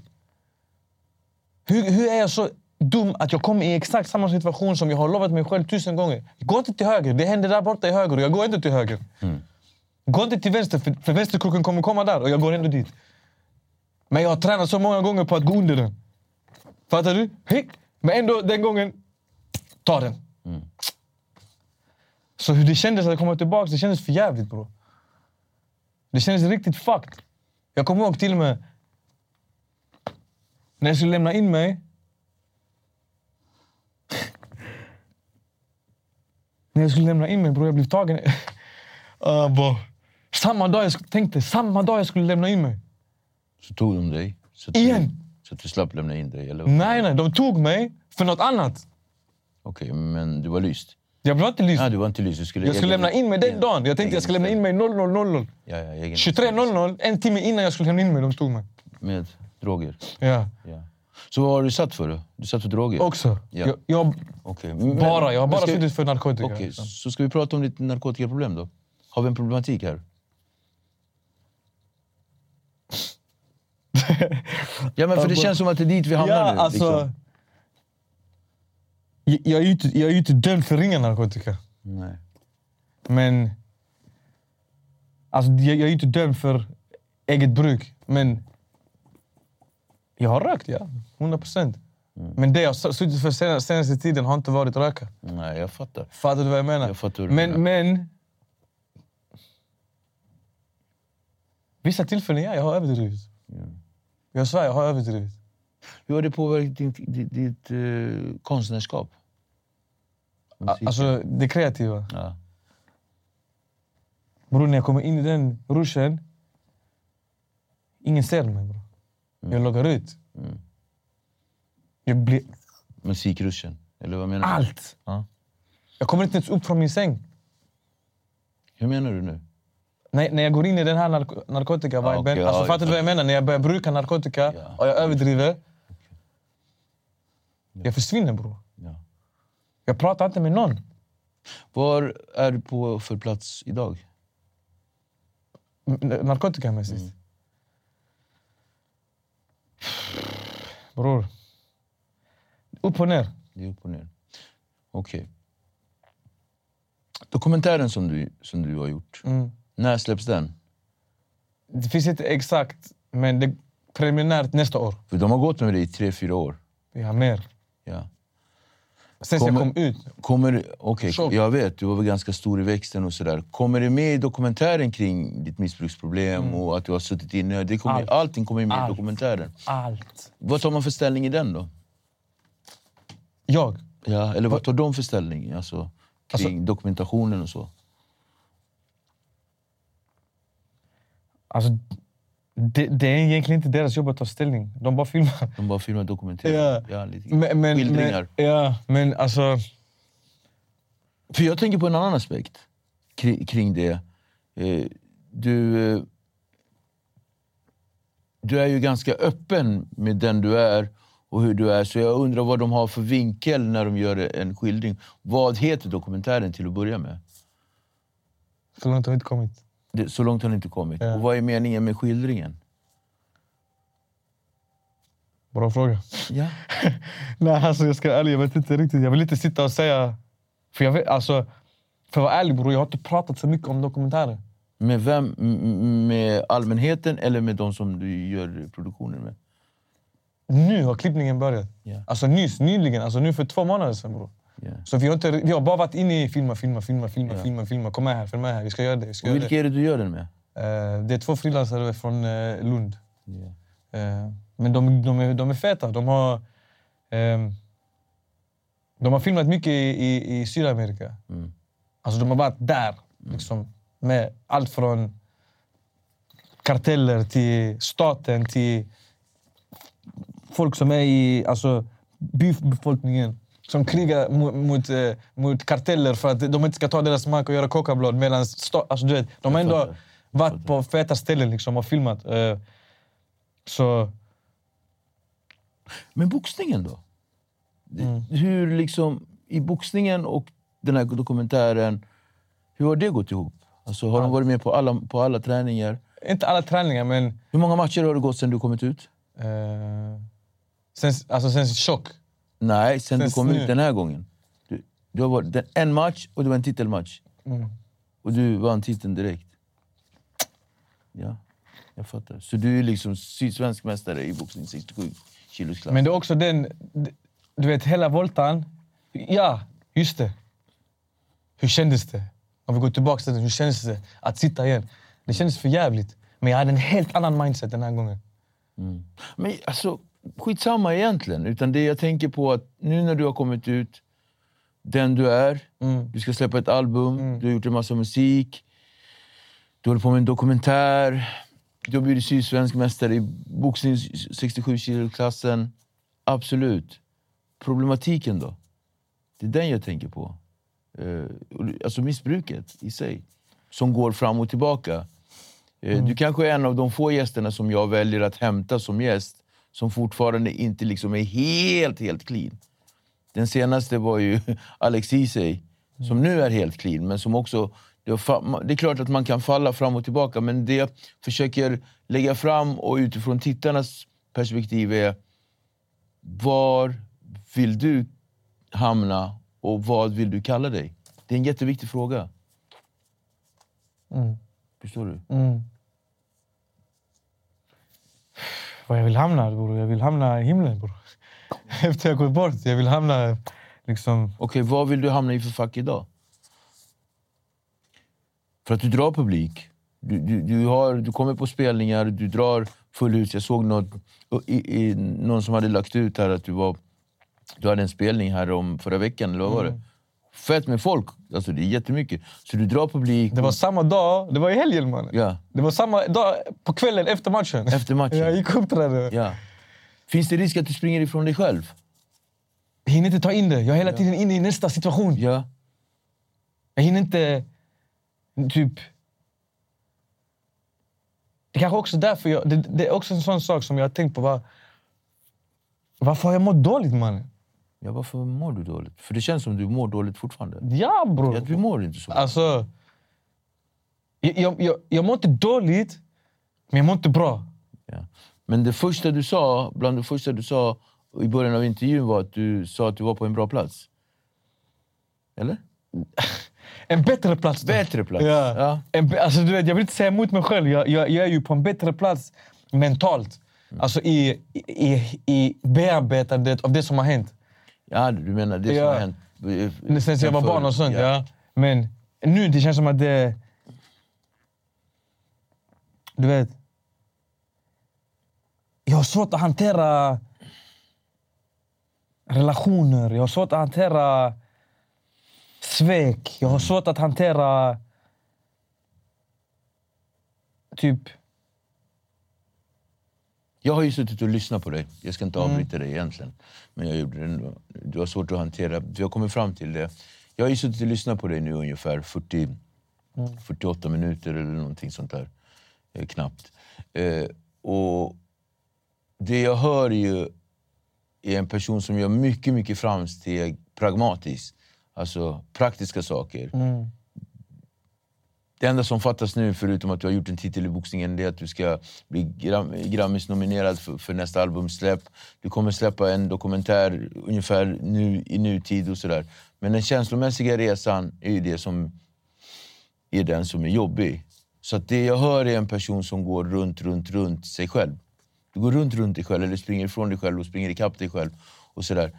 Hur, hur är jag så dum att jag kommer i exakt samma situation som jag har lovat mig själv tusen gånger? Gå inte till höger. Det händer där borta i höger och jag går inte till höger. Gå inte till vänster, för, för vänsterkroken kommer komma där och jag går ändå dit. Men jag har tränat så många gånger på att gå under den. Fattar du? Hej. Men ändå, den gången, ta den. Så hur det kändes att komma tillbaka, det kändes för jävligt bro. Det kändes riktigt fucked. Jag kommer ihåg till och med när jag skulle lämna in mig. när jag skulle lämna in mig bror, jag blev tagen. Uh, bro. Samma dag jag tänkte, samma dag jag skulle lämna in mig. Så tog de dig? Så Igen. Så att du slapp lämna in dig? Eller? Nej, nej, de tog mig för något annat. Okej, men du var lyst? Jag blev inte lyst. Nej, du var inte lyst. Du skulle Jag skulle lämna in mig den dagen. Jag tänkte jag ska lämna in mig 00.00. Ja, ja, egen- 23.00, en timme innan jag skulle lämna in mig, de tog mig. Med droger? Ja, Ja. Så vad har du satt för? Du satt för droger? också. Ja. Jag, jag, Okej, men- bara, jag har bara suttit för narkotika. Okej, så ska vi prata om ditt narkotikaproblem då? Har vi en problematik här? ja, men för det känns som att det är dit vi hamnar Ja, nu. alltså... liksom. Jag, jag, är ju inte, jag är inte dömd för ringa narkotika. Nej. Men... Alltså, jag, jag är ju inte dömd för eget bruk. Men... Jag har rökt, ja. 100 procent. Mm. Men det jag suttit för senaste, senaste tiden har inte varit röka. Nej, jag fattar. Fattar du vad jag menar? Jag fattar men, menar. men... Vissa tillfällen, ja, jag har överdrivit. Jag svär, jag har överdrivit. Hur har det påverkat ditt, ditt, ditt eh, konstnärskap? Musiken? Alltså, det kreativa. ja. Bror, när jag kommer in i den ruschen, ingen ser mig. Bro. Jag loggar ut. Jag blir Musikruschen? Eller vad menar du? allt. Ja. Jag kommer inte ens upp från min säng. Hur menar du nu? När, när jag går in i den här narko narkotika-viben, Ja, okej, alltså, ja, fattar du vad jag menar? När jag börjar bruka narkotika Ja. och jag överdriver. Jag försvinner bror. Ja. Jag pratar inte med någon. Var är du på för plats idag? Narkotikamässigt. Mm. Bror. Upp och ner. Det är upp och ner. Okej. Dokumentären som du, som du har gjort, Mm. när släpps den? Det finns inte exakt, men det är preliminärt nästa år. För de har gått med dig i tre, fyra år. Har mer. Ja. Sen jag Kommer- kom ut. Kommer, okay, Chock. jag vet, du var väl ganska stor i växten och sådär. Kommer det med i dokumentären kring ditt missbruksproblem och att du har suttit inne? Det kommer, Mm. Allt. Allting kommer med i Allt. dokumentären. Allt. Vad tar man för ställning i den då? Jag? Ja, eller vad tar de för ställning? Alltså, kring dokumentationen och så. Alltså, det, det är egentligen inte deras jobb att ta ställning. De bara filmar. De bara filmar och dokumenterar. Ja. Ja, lite Men, men, skildringar. men, ja, men alltså... För jag tänker på en annan aspekt kring, kring det. Eh, du, eh, du är ju ganska öppen med den du är och hur du är. Så jag undrar vad de har för vinkel när de gör en skildring. Vad heter dokumentären till att börja med? Så långt har vi inte kommit. Det, så långt har den inte kommit. Ja. Och vad är meningen med skildringen? Bra fråga. Ja. Nej, alltså jag ska vara ärlig, jag vet inte riktigt. Jag vill inte sitta och säga... För jag vet, alltså, för att vara ärlig bror, jag har inte pratat så mycket om dokumentärer. Med vem? Med allmänheten eller med de som du gör produktionen med? Nu har klippningen börjat. Ja. Alltså nyss, nyligen. Alltså nu för två månader sedan bror. Ja. Så vi har, inte, vi har bara varit inne i filma, filma, filma, filma, Ja. filma, filma. Kom med här, följ med här. Vi ska göra det. Vi ska Och vilka är det du gör den med? det. Eh, det är två frilansare från eh, Lund. Ja. Eh, men de, de, är, de är feta. De har, ehm, de har filmat mycket i, i, i Sydamerika. Mm. Alltså de har varit där. Liksom, med allt från karteller till staten till folk som är i alltså, bybefolkningen som krigar mot, mot, eh, mot karteller för att de inte ska ta deras mark och göra kokablad. Medan alltså, du vet, de har ändå varit på feta ställen liksom, och filmat. Eh, så Men boxningen då? Mm. Hur liksom, i boxningen och den här dokumentären, hur har det gått ihop? Alltså, har de varit med på alla, på alla träningar? inte alla träningar, men Hur många matcher har det gått sen du kommit ut? eh, sen, alltså, sen chock. Nej, sen du Sen kom nu. ut den här gången. Du, du har varit den- en match och det var en titelmatch. Mm. Och du vann titeln direkt. Ja, jag fattar. Så du är liksom sydsvensk mästare i boxning 67 kilos klass. Men det är också den... Du vet, hela voltan. Ja, just det. Hur kändes det? Om vi går tillbaka till det, hur kändes det att sitta igen? Det kändes för jävligt. Men jag hade en helt annan mindset den här gången. Men alltså, skitsamma egentligen. Utan det jag tänker på att nu när du har kommit ut, den du är, Mm. du ska släppa ett album, du har gjort en massa musik. Du håller på med en dokumentär. Du har blivit sydsvensk mästare i boxning 67 kilo-klassen. Absolut. Problematiken då? Det är den jag tänker på. Eh, alltså missbruket i sig. Som går fram och tillbaka. Eh, Du kanske är en av de få gästerna som jag väljer att hämta som gäst som fortfarande inte liksom är helt, helt clean. Den senaste var ju Alex Ceesay, som nu är helt clean, men som också... Det är klart att man kan falla fram och tillbaka, men det jag försöker lägga fram och utifrån tittarnas perspektiv är var vill du hamna och vad vill du kalla dig? Det är en jätteviktig fråga. Förstår du? Mm. Var jag vill hamna bror? Jag vill hamna i himlen bror. Efter jag gått bort. Jag vill hamna liksom... Okej, vad vill du hamna i för fack idag? För att du drar publik. Du, du, du, har, du kommer på spelningar, du drar full hus. Jag såg något, i, i, någon som hade lagt ut här att du, var, du hade en spelning här om förra veckan, eller vad var det? Fett med folk. Alltså, det är jättemycket. Så du drar publik. Det var samma dag. Det var i helgen mannen. Ja, Det var samma dag på kvällen efter matchen. efter matchen. Jag gick upp där. Ja. Finns det risk att du springer ifrån dig själv? Jag hinner inte ta in det. Jag är hela tiden inne i nästa situation. Ja. Jag hinner inte... Typ... Det kanske också är därför jag... Det, det är också en sån sak som jag har tänkt på. Var, varför har jag mått dåligt mannen? Ja, varför mår du dåligt? För det känns som du mår dåligt fortfarande. Ja bror. Du mår inte så. Alltså... Jag, jag, jag, jag mår inte dåligt, men jag mår inte bra. Ja. Men det första du sa, bland det första du sa i början av intervjun var att du sa att du var på en bra plats. Eller? En bättre plats. då. Bättre plats. Ja. Ja. En, alltså, du vet, jag vill inte säga emot mig själv. Jag, jag, jag är ju på en bättre plats mentalt. Mm. Alltså i, i, i bearbetandet av det som har hänt. Ja, du menar det som har hänt? eh, Sen jag var barn och sånt. Ja. Men nu det känns som att det... Du vet. Jag har svårt att hantera relationer. Jag har svårt att hantera svek. Jag har svårt att hantera... Typ... Jag har ju suttit och lyssnat på dig. Jag ska inte Mm. avbryta dig egentligen. Men jag gjorde det ändå. Du har svårt att hantera. Vi har kommit fram till det. Jag har ju suttit och lyssnat på dig nu ungefär 40, Mm. 48 minuter eller någonting sånt där. Eh, knappt. Eh, och det jag hör är ju är en person som gör mycket, mycket framsteg pragmatiskt. Alltså praktiska saker. Mm. Det enda som fattas nu, förutom att du har gjort en titel i boxningen, det är att du ska bli Gram Grammis-nominerad för, för nästa albumsläpp. Du kommer släppa en dokumentär ungefär nu, i nutid och sådär. Men den känslomässiga resan är det som är den som är jobbig. Så det jag hör är en person som går runt, runt, runt sig själv. Du går runt, runt dig själv, eller springer ifrån dig själv och springer ikapp dig själv. Och sådär.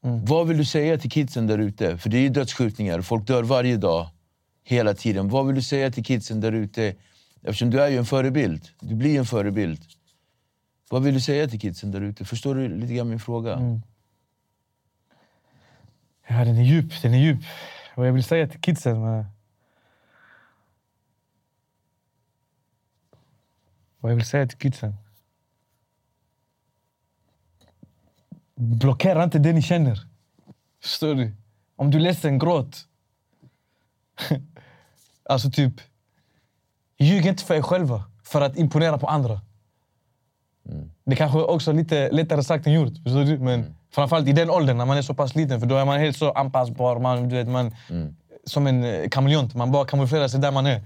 Vad vill du säga till kidsen där ute? För det är ju dödsskjutningar, folk dör varje dag. Hela tiden. Vad vill du säga till kidsen där ute? Eftersom du är ju en förebild. Du blir en förebild. Vad vill du säga till kidsen där ute? Förstår du lite grann min fråga? Mm. Ja, den är djup. Den är djup. Vad jag vill säga till kidsen... Men... Vad jag vill säga till kidsen? Blockera inte det ni känner. Förstår du? Om du är ledsen, gråt. alltså typ... Ljug inte för er själva för att imponera på andra. Det kanske också är lite lättare sagt än gjort. Förstår du? Men framförallt i den åldern, när man är så pass liten. För då är man helt så anpassbar. Man, du vet, man, Som en eh, kameleont. Man bara kamouflerar sig där man är.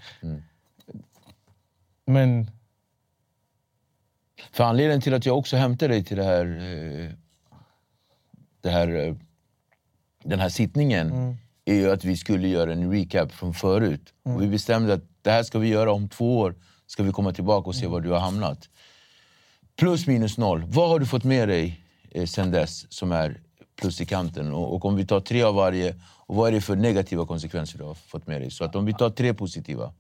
Men... För anledningen till att jag också hämtade dig till det här, eh, det här, eh, den här sittningen är ju att vi skulle göra en recap från förut. Och vi bestämde att det här ska vi göra om två år. Ska vi komma tillbaka och se var du har hamnat. Plus minus noll. Vad har du fått med dig eh, sen dess som är plus i kanten? Och, och om vi tar tre av varje, och vad är det för negativa konsekvenser du har fått med dig? Så att om vi tar tre positiva.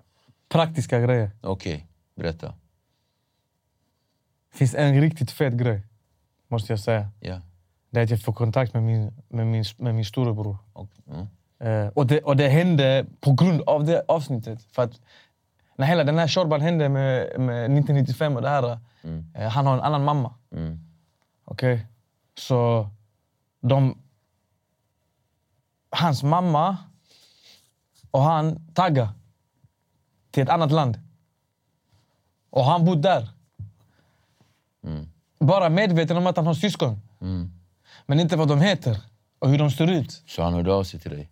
Praktiska grejer. Okej, berätta. Det finns en riktigt fet grej, måste jag säga. Ja. Det är att jag får kontakt med min, med min, med min storebror. Och, mm. Eh, och, det, och det hände på grund av det avsnittet. För att när hela den här Shorban hände med, med 1995 och det här. Eh, han har en annan mamma. Mm. Okej? Så de... Hans mamma och han taggar till ett annat land. Och han bor där. Bara medveten om att han har syskon. Men inte vad de heter och hur de ser ut. Så han hörde av sig till dig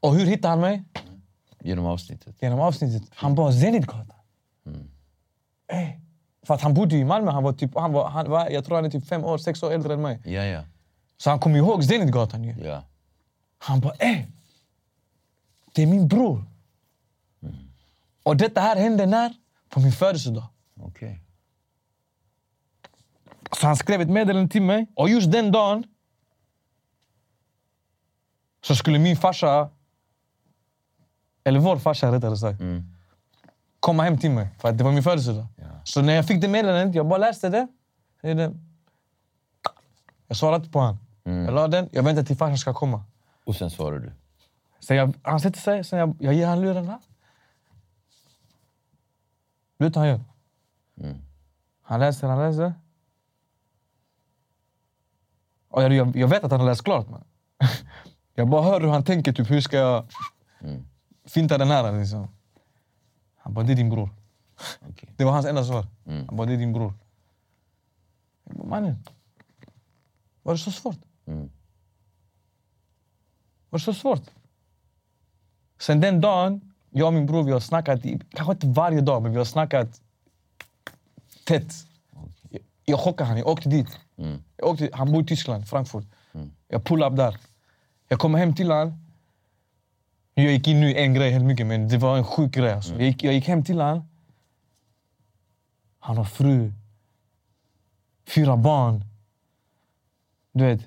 Och hur hittar han mig? genom avsnittet? Genom avsnittet. Han bara Zenitgatan. Ey. För att han bodde i Malmö. Han var typ, han var, han var, jag tror han är typ fem år, sex år äldre än mig. Ja, ja. Så han kom ihåg Zenitgatan ju. ja. Han bara ey. Det är min bror. Och detta här hände när? På min födelsedag. Okej. Så han skrev ett meddelande till mig. Och just den dagen så skulle min farsa, eller vår farsa rättare sagt, komma hem till mig. För att det var min födelsedag. Så när jag fick det meddelandet, jag bara läste det. Jag, det. jag svarade inte på honom. Jag la den, jag väntade till farsan ska komma. Och sen svarade du? Så jag, han sätter sig, sen jag, jag ger han luren. här. Vet du vad han gör? Han läser, han läser. Och jag, jag, jag vet att han har läst klart. Man. Jag bara hör hur han tänker. Typ, hur ska jag finta den här? Liksom. Han bara, det är din bror. Okej. Det var hans enda svar. Han bara, det är din bror. Jag bara, mannen. Var det så svårt? Var det så svårt? Sen den dagen, jag och min bror vi har snackat, i, kanske inte varje dag, men vi har snackat tätt. Jag, jag chockade honom, jag åkte dit. Jag åkte, han bor i Tyskland, Frankfurt. Jag pullade upp där. Jag kommer hem till honom. Jag gick in nu i en grej helt mycket, men det var en sjuk grej. Alltså. Jag, gick, jag gick hem till honom. Han har fru, fyra barn. Du vet,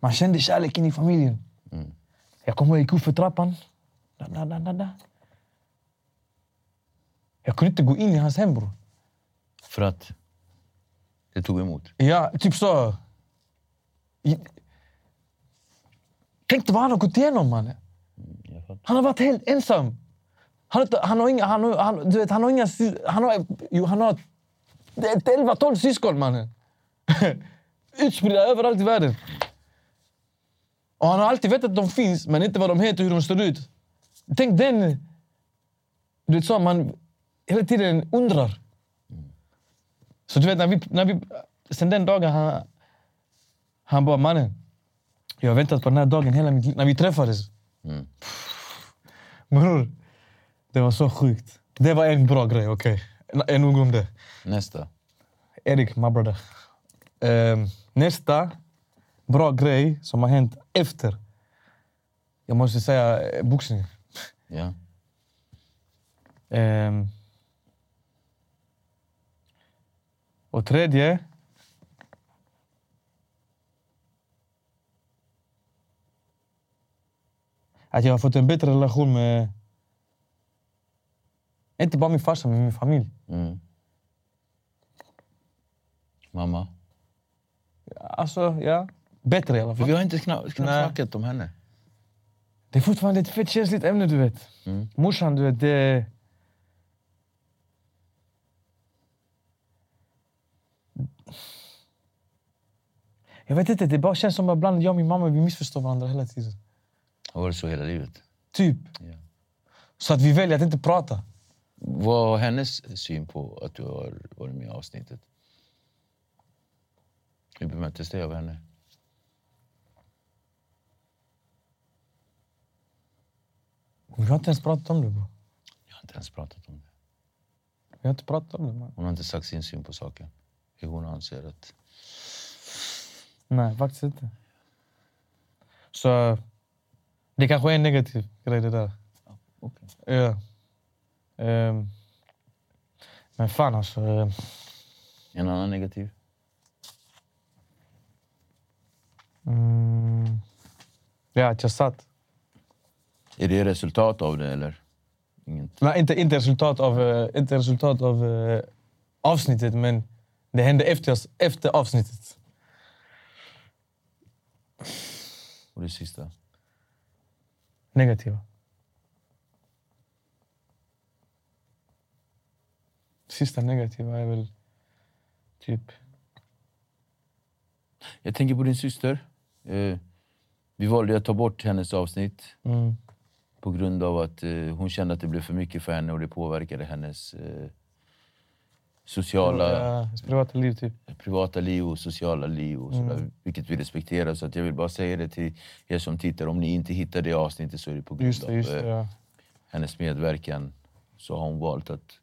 man kände kärleken i familjen. Jag kommer ihåg, jag gick upp för trappan. Da, da, da, da, da. Jag kunde inte gå in i hans hem, bror. För att det tog emot? Ja, typ så. Tänk dig vad han har gått igenom, mannen. Han har varit helt ensam. Han han har inga... Han har, han, du vet, han har inga... Han har, jo, han har det är ett 11-12 syskon, mannen. Utspridda överallt i världen. Och han har alltid vetat att de finns, men inte vad de heter och hur de ser ut. Tänk den... Du vet så, man hela tiden undrar. Så du vet, när vi, när vi, sen den dagen han, han bara, mannen. Jag har väntat på den här dagen hela mitt liv. När vi träffades. Bror, det var så sjukt. Det var en bra grej, okej. Okay. Nog om det. Nästa. Erik, my brother. Ehm, nästa bra grej som har hänt efter. Jag måste säga eh, boxning. Ja. Ehm, och tredje... Jag har fått en bättre relation med... Inte bara min farsa, men min familj. Mm. Mamma? Alltså, ja. Bättre i alla fall. vi har inte knappt snackat om henne. Det är fortfarande ett fett känsligt ämne, du vet. Morsan, du vet, det... Jag vet inte, det bara känns som att ibland jag och min mamma vi missförstår varandra hela tiden. Har varit så hela livet. Typ. Ja. Så att vi väljer att inte prata. Vad har hennes syn på att du har varit med i avsnittet? Hur bemöttes det av henne? Vi har inte ens pratat om det, bro. Jag har inte ens pratat om det. Vi har inte pratat om det, man. Hon har inte sagt sin syn på saken. Hur hon anser att... Nej, faktiskt inte. Så det kanske är en negativ grej det där. Okej. Ja. Ehm. men fan alltså. ehm, En annan negativ? Mm, ja, att jag satt. Är det resultat av det eller? Inget? Nej, inte, inte resultat av, eh, inte resultat av eh, avsnittet, men det hände efter, efter avsnittet. Och det sista? Negativa. Sista negativa är väl typ... Jag tänker på din syster. Eh, vi valde att ta bort hennes avsnitt Mm. på grund av att eh, hon kände att det blev för mycket för henne och det påverkade hennes eh, sociala, Ja, privata liv typ. privata liv och sociala liv. Och sådär, Mm. Vilket vi respekterar. Så att jag vill bara säga det till er som tittar. Om ni inte hittar det avsnittet så är det på grund Just det, just av det. eh, Ja. hennes medverkan. Så har hon valt att,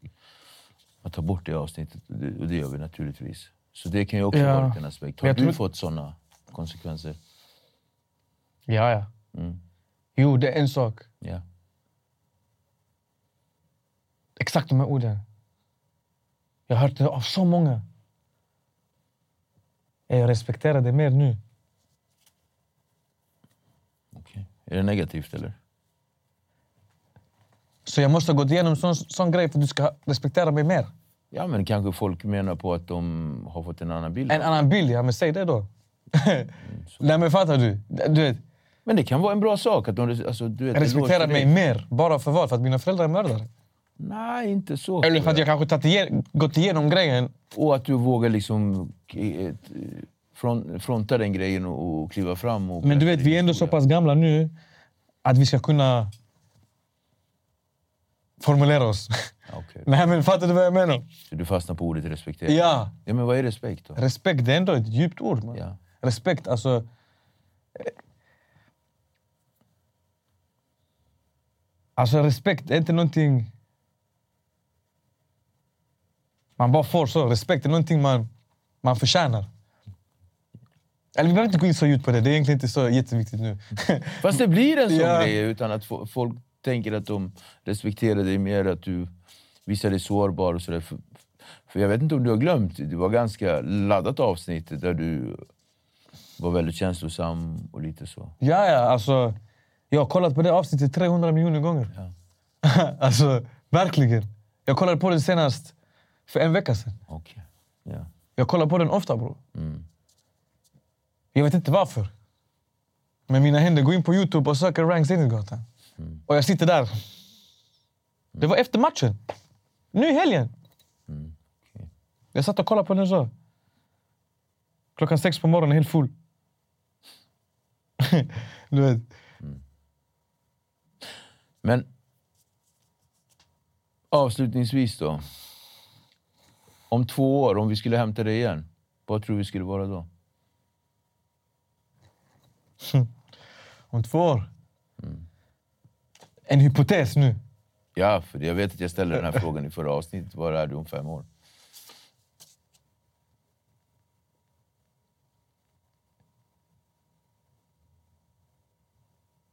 att ta bort det avsnittet. Och det, och det gör vi naturligtvis. Så det kan ju också Ja. vara en aspekt. Har du tror- fått såna konsekvenser? ja, ja. Mm. Jo, det är en sak. Ja. Exakt de här orden. Jag har hört det av så många. Jag respekterar det mer nu. Okej. Är det negativt eller? Så jag måste gått igenom sån, sån grej för att du ska respektera mig mer. Ja, men kanske folk menar på att de har fått en annan bild. En annan bild, ja men säg det då. Nej men fattar du? Du vet, Men det kan vara en bra sak. Att de, alltså, du vet, respektera mig mer. Bara för vad? För att mina föräldrar är mördare? Nej, inte så. Eller för att jag kanske tagit igen, gått igenom grejen. Och att du vågar liksom eh, front, fronta den grejen och, och kliva fram. Och Men du vet, vi är ändå så pass gamla nu att vi ska kunna formulera oss. Okej. Nej men fattar du vad jag menar? Du fastnar på ordet respektera? Ja. ja men vad är respekt då? Respekt, det är ändå ett djupt ord. Man. Ja. Respekt, alltså... eh, Alltså respekt är inte någonting man bara får så. Respekt är någonting man, man förtjänar. Eller vi behöver inte gå in så djupt på det, det är egentligen inte så jätteviktigt nu. Fast det blir en sån Ja. grej utan att fo- folk tänker att de respekterar dig mer, att du visar dig sårbar och sådär. För, för jag vet inte om du har glömt, det var ganska laddat avsnitt där du var väldigt känslosam och lite så. ja, ja, alltså... Jag har kollat på det avsnittet 300 miljoner gånger. alltså, verkligen. Jag kollade på det senast för en vecka sedan. Okej. Ja. Jag kollar på den ofta bror. Mm. Jag vet inte varför. Men mina händer går in på Youtube och söker Rank Zenitgatan. Mm. Och jag sitter där. Det var efter matchen. Nu i helgen. Mm. Okej. Jag satt och kollade på den så. Klockan sex på morgonen, helt full. du vet. Men avslutningsvis då. Om två år, om vi skulle hämta dig igen, vad tror du vi skulle vara då? Om två år. En hypotes nu. Ja, för jag vet att jag ställde den här frågan i förra avsnittet. Var är du om fem år?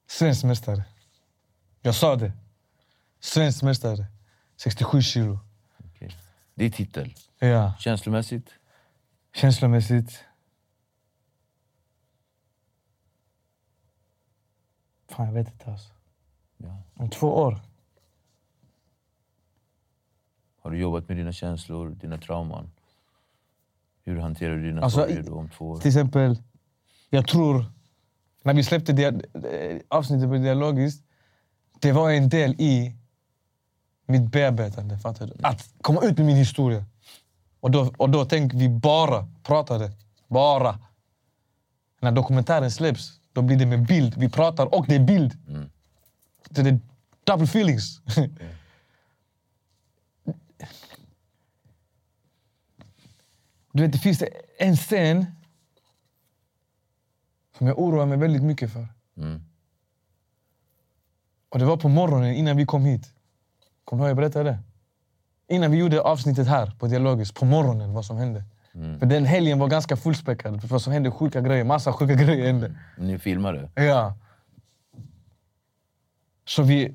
Svensk mästare. Jag sa det. Svensk mästare. 67 kilo. Det är titel. Ja. Känslomässigt? Känslomässigt. Fan, jag vet inte alltså. Ja. Om två år. Har du jobbat med dina känslor, dina trauman? Hur hanterar du dina Alltså, sorger om två år? Till exempel, jag tror... När vi släppte dia- eh, avsnittet på Dialogiskt, det var en del i mitt bearbetande. Fattar du? Att komma ut med min historia. Och då, och då tänkte vi bara pratade. Bara. När dokumentären släpps, då blir det med bild. Vi pratar och det är bild. Det är double feelings. Du vet, det finns en scen som jag oroar mig väldigt mycket för. Mm. Och det var på morgonen innan vi kom hit. Kommer du ihåg jag berättade det? Innan vi gjorde avsnittet här på Dialogiskt, på morgonen, vad som hände. För den helgen var ganska fullspäckad. För vad som hände, sjuka grejer. Massa sjuka grejer hände. Ni filmade? Ja. Så vi...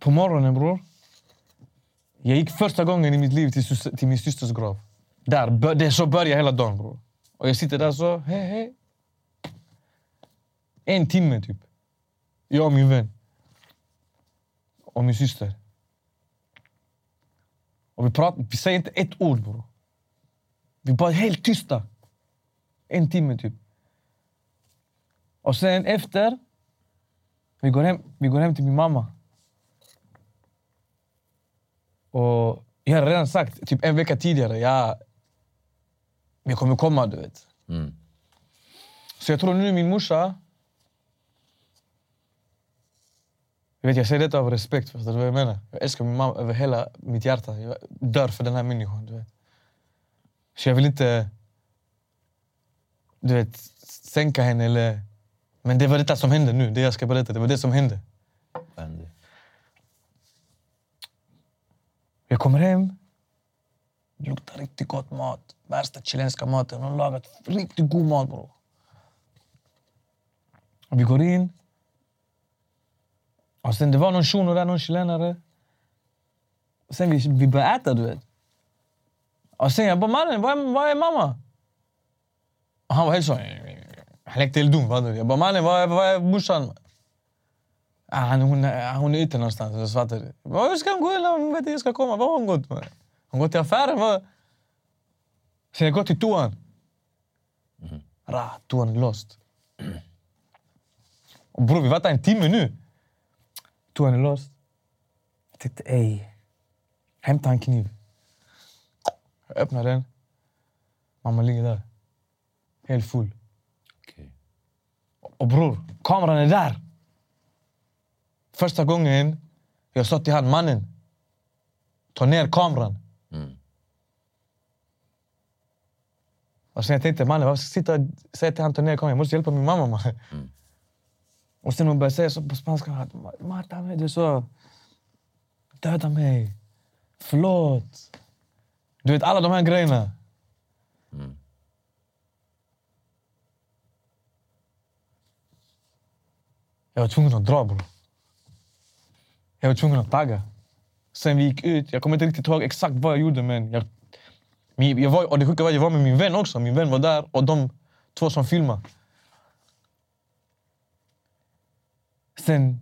På morgonen, bror. Jag gick första gången i mitt liv till, till min systers grav. Där, det så börjar hela dagen, bror. Och jag sitter där så, hej, hej. En timme, typ. Jag och min vän. Och min syster. Och vi, pratar, vi säger inte ett ord, bror. Vi bara helt tysta. En timme typ. Och sen efter, vi går hem, vi går hem till min mamma. Och jag hade redan sagt, typ en vecka tidigare, ja, jag kommer komma, du vet. Mm. Så jag tror nu min morsa... Jag, vet, jag säger detta av respekt, förstår du vad jag menar? Jag älskar min mamma över hela mitt hjärta. Jag dör för den här människan, du vet. Så jag vill inte du vet, sänka henne eller... Men det var detta som hände nu, det jag ska berätta. Det var det som hände. Vad hände? Jag kommer hem. Det luktar riktigt gott mat. Värsta chilenska maten. Hon har lagat riktigt god mat bro. Och vi går in. Och sen det var någon shuno där, någon chilenare. Och sen vi, vi började äta, du vet. Och sen jag bara, mannen, vad är, vad är mamma? Och han var helt så... Han lekte helt dum. vad? Jag bara, mannen, vad är, vad är morsan? Ah, hon, är- hon är ute någonstans. Jag svarade. Hur ska hon gå? Hon vet inte, jag ska komma. Var har hon gått? man? Hon gått till affären. Vad? Sen jag gått till toan. Ra, toan är låst. Och bror, vi var där en timme nu. Toan är låst. Jag tänkte, ej. Hämta en kniv. Jag öppnar den. Mamma ligger där. Helt full. Okej. Och bror, kameran är där. Första gången jag sa till han, mannen, ta ner kameran. Mm. Och sen jag tänkte, mannen, varför ska jag sitta och säga till han ta ner kameran? Jag måste hjälpa min mamma. Man. Och sen hon började säga så på spanska, mata mig, du så, döda mig, förlåt. Du vet, alla de här grejerna. Jag var tvungen att dra, bror. Jag var tvungen att tagga. Sen vi gick ut, jag kommer inte riktigt ihåg exakt vad jag gjorde, men jag, jag var, och det sjuka var jag var med min vän också. Min vän var där och de två som filmade. Sen,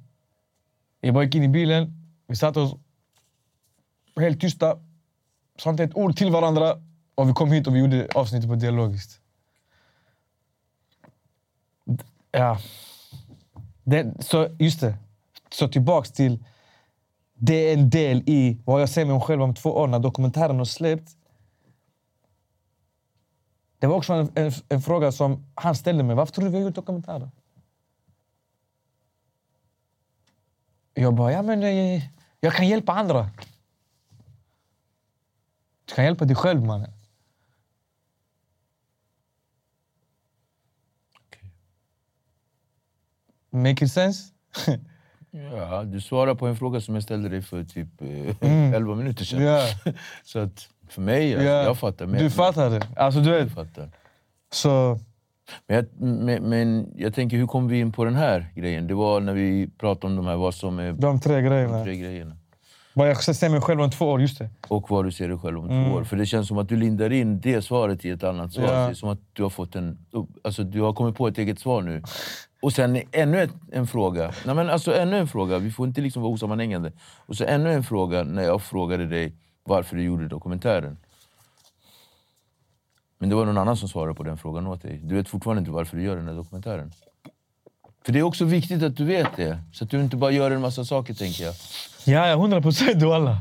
jag bara gick in i bilen, vi satte oss helt tysta, sa inte ett ord till varandra och vi kom hit och vi gjorde avsnittet på dialogiskt. Ja. Det, så just det. Så tillbaks till... Det är en del i vad jag ser mig själv om två år när dokumentären har släppt. Det var också en, en, en fråga som han ställde mig. Varför tror du vi har gjort dokumentären? Jag bara, ja men jag, jag kan hjälpa andra. Du kan hjälpa dig själv mannen. Make it sense? Ja, du svarar på en fråga som jag ställde dig för typ eh, 11 minuter sedan. Ja. Så att för mig, alltså, Ja. jag fattar. Men Du fattar det. Alltså du Jag vet. fattar. Så... Men jag, men, men jag tänker, hur kom vi in på den här grejen? Det var när vi pratade om de här, vad som är De tre de grejerna. tre grejerna. Vad jag ser mig själv om två år, just det. Och vad du ser dig själv om Mm. två år. För det känns som att du lindar in det svaret i ett annat svar. Ja. Det är som att du har fått en... Alltså du har kommit på ett eget svar nu. Och sen ännu ett, en fråga. Nej, men alltså ännu en fråga. Vi får inte liksom vara osammanhängande. Och så ännu en fråga när jag frågade dig varför du gjorde dokumentären. Men det var någon annan som svarade på den frågan åt dig. Du vet fortfarande inte varför du gör den här dokumentären. För det är också viktigt att du vet det. Så att du inte bara gör en massa saker, tänker jag. Ja, ja, hundra procent du alla.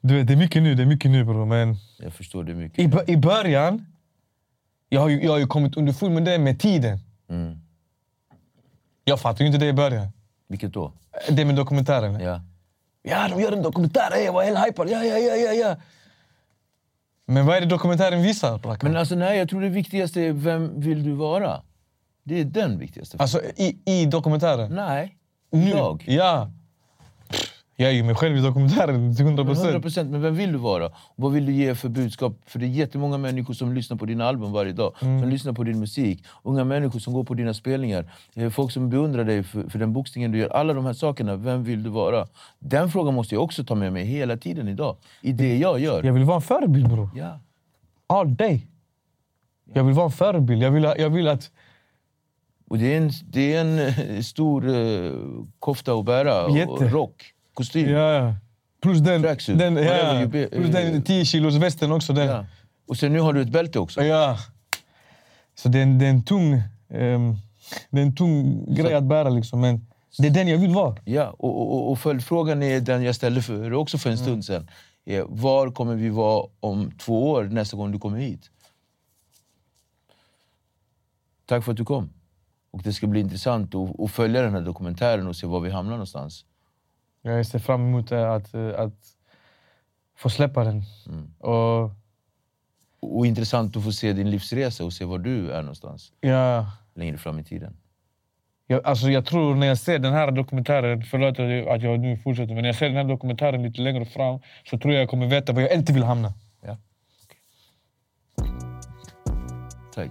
Du vet, det är mycket nu, det är mycket nu bror. Men Jag förstår det mycket. i, i början, jag har, ju, jag har ju kommit underfund med det med tiden. Mm. Jag fattade ju inte det i början. Vilket då? Det med dokumentären. Ja. Ja, de gör en dokumentär, hey, jag var helt hypad. Ja, ja, ja, ja, ja. Men vad är det dokumentären visar? Raka? Men alltså nej, jag tror det viktigaste är vem vill du vara? Det är den viktigaste. Alltså i, i dokumentären? nej, Nu? jag. Ja. Jag är ju mig själv i dokumentären till hundra Men 100 procent. men vem vill du vara? Och vad vill du ge för budskap? För det är jättemånga människor som lyssnar på dina album varje dag. Mm. Som lyssnar på din musik. Unga människor som går på dina spelningar. Eh, Folk som beundrar dig för, för den boxningen du gör. Alla de här sakerna, vem vill du vara? Den frågan måste jag också ta med mig hela tiden idag. I det jag gör. Jag vill vara en förebild bror. Ja. All day. Jag vill vara en förebild. Jag vill, jag vill att... Och det är en, det är en eh, stor eh, kofta att bära. Jätte. Och rock, kostym. Ja, ja. Plus den, Tracksuit. den, ja, be- plus den 10 kilos västen också. Den. Ja. Och sen nu har du ett bälte också. Ja. Så det är en, det är en tung, ehm, det är en tung grej att bära. Liksom. Men det är den jag vill vara. Ja, och, och, och följdfrågan är den jag ställde för, också för en Mm. stund är var kommer vi vara om två år nästa gång du kommer hit? Tack för att du kom. Och det ska bli intressant att, att följa den här dokumentären och se var vi hamnar någonstans. Jag ser fram emot att, att få släppa den. Mm. Och, Och intressant att få se din livsresa och se var du är någonstans ja, längre fram i tiden. jag, alltså jag tror när jag ser den här dokumentären, förlåt att jag- nu fortsätter, men när jag ser den här dokumentären lite längre fram så tror jag jag kommer veta var jag inte vill hamna. Ja. Tack.